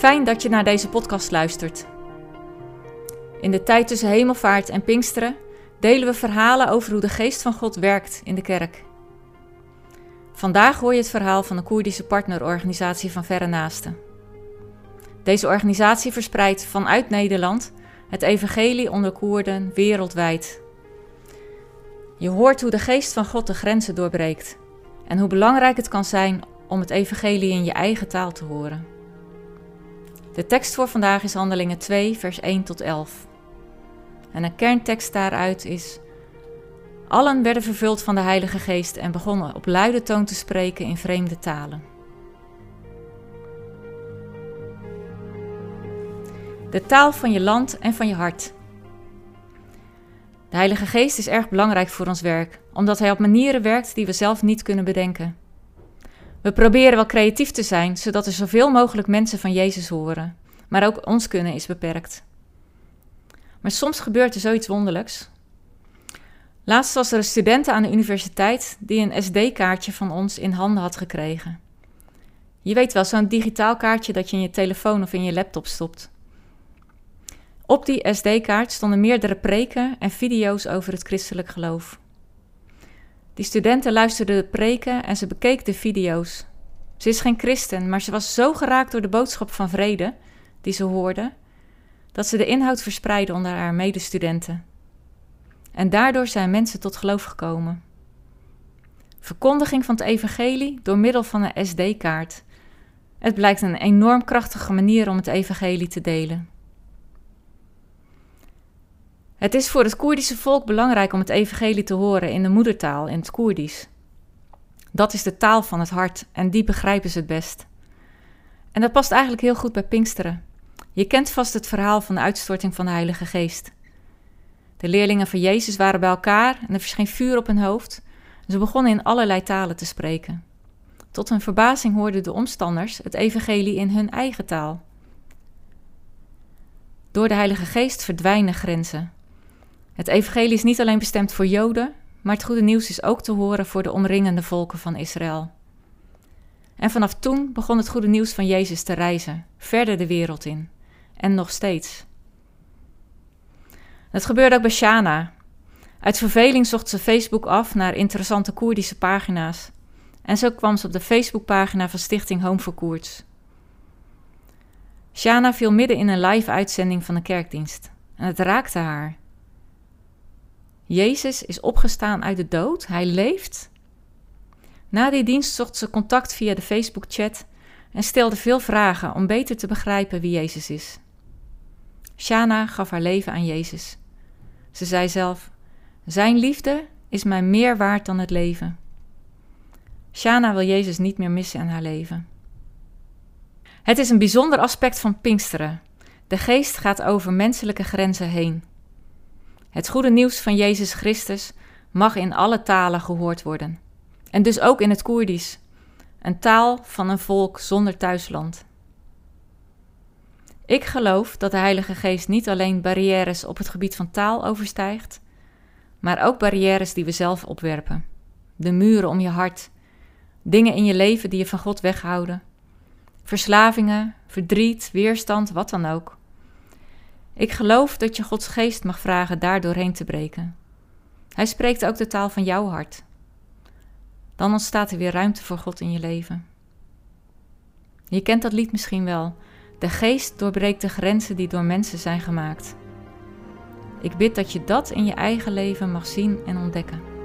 Fijn dat je naar deze podcast luistert. In de tijd tussen hemelvaart en Pinksteren delen we verhalen over hoe de geest van God werkt in de kerk. Vandaag hoor je het verhaal van de Koerdische partnerorganisatie van Verre Naasten. Deze organisatie verspreidt vanuit Nederland het evangelie onder Koerden wereldwijd. Je hoort hoe de geest van God de grenzen doorbreekt en hoe belangrijk het kan zijn om het evangelie in je eigen taal te horen. De tekst voor vandaag is Handelingen 2, vers 1 tot 11. En een kerntekst daaruit is: Allen werden vervuld van de Heilige Geest en begonnen op luide toon te spreken in vreemde talen. De taal van je land en van je hart. De Heilige Geest is erg belangrijk voor ons werk, omdat Hij op manieren werkt die we zelf niet kunnen bedenken. We proberen wel creatief te zijn, zodat er zoveel mogelijk mensen van Jezus horen, maar ook ons kunnen is beperkt. Maar soms gebeurt er zoiets wonderlijks. Laatst was er een student aan de universiteit die een SD-kaartje van ons in handen had gekregen. Je weet wel, zo'n digitaal kaartje dat je in je telefoon of in je laptop stopt. Op die SD-kaart stonden meerdere preken en video's over het christelijk geloof. Die studenten luisterden de preken en ze bekeek de video's. Ze is geen christen, maar ze was zo geraakt door de boodschap van vrede die ze hoorde, dat ze de inhoud verspreidde onder haar medestudenten. En daardoor zijn mensen tot geloof gekomen. Verkondiging van het evangelie door middel van een SD-kaart. Het blijkt een enorm krachtige manier om het evangelie te delen. Het is voor het Koerdische volk belangrijk om het evangelie te horen in de moedertaal, in het Koerdisch. Dat is de taal van het hart en die begrijpen ze het best. En dat past eigenlijk heel goed bij Pinksteren. Je kent vast het verhaal van de uitstorting van de Heilige Geest. De leerlingen van Jezus waren bij elkaar en er verscheen vuur op hun hoofd. Ze begonnen in allerlei talen te spreken. Tot hun verbazing hoorden de omstanders het evangelie in hun eigen taal. Door de Heilige Geest verdwijnen grenzen. Het evangelie is niet alleen bestemd voor Joden, maar het goede nieuws is ook te horen voor de omringende volken van Israël. En vanaf toen begon het goede nieuws van Jezus te reizen, verder de wereld in. En nog steeds. Het gebeurde ook bij Shana. Uit verveling zocht ze Facebook af naar interessante Koerdische pagina's. En zo kwam ze op de Facebookpagina van Stichting Home for Koerds. Shana viel midden in een live uitzending van de kerkdienst. En het raakte haar. Jezus is opgestaan uit de dood, hij leeft. Na die dienst zocht ze contact via de Facebook-chat en stelde veel vragen om beter te begrijpen wie Jezus is. Shana gaf haar leven aan Jezus. Ze zei zelf: Zijn liefde is mij meer waard dan het leven. Shana wil Jezus niet meer missen in haar leven. Het is een bijzonder aspect van Pinksteren. De geest gaat over menselijke grenzen heen. Het goede nieuws van Jezus Christus mag in alle talen gehoord worden. En dus ook in het Koerdisch, een taal van een volk zonder thuisland. Ik geloof dat de Heilige Geest niet alleen barrières op het gebied van taal overstijgt, maar ook barrières die we zelf opwerpen. De muren om je hart, dingen in je leven die je van God weghouden, verslavingen, verdriet, weerstand, wat dan ook. Ik geloof dat je Gods geest mag vragen daar doorheen te breken. Hij spreekt ook de taal van jouw hart. Dan ontstaat er weer ruimte voor God in je leven. Je kent dat lied misschien wel. De geest doorbreekt de grenzen die door mensen zijn gemaakt. Ik bid dat je dat in je eigen leven mag zien en ontdekken.